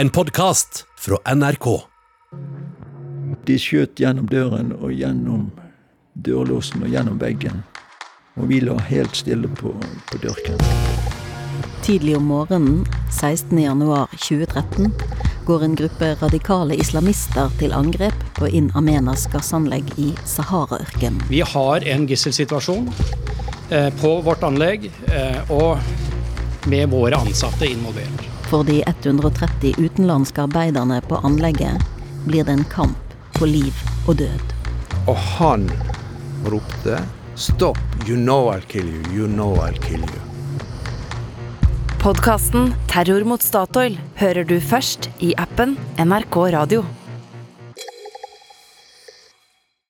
En podkast fra NRK. De skjøt gjennom døren og gjennom dørlåsen og gjennom veggen. Og vi lå helt stille på, på dørken. Tidlig om morgenen 16.1.2013 går en gruppe radikale islamister til angrep på In Amenas gassanlegg i Sahara-ørkenen. Vi har en gisselsituasjon eh, på vårt anlegg, eh, og med våre ansatte involvert. For de 130 utenlandske arbeiderne på anlegget blir det en kamp på liv og død. Og han ropte Stopp, you know I'll kill you, you know I'll kill you. Podkasten 'Terror mot Statoil' hører du først i appen NRK Radio.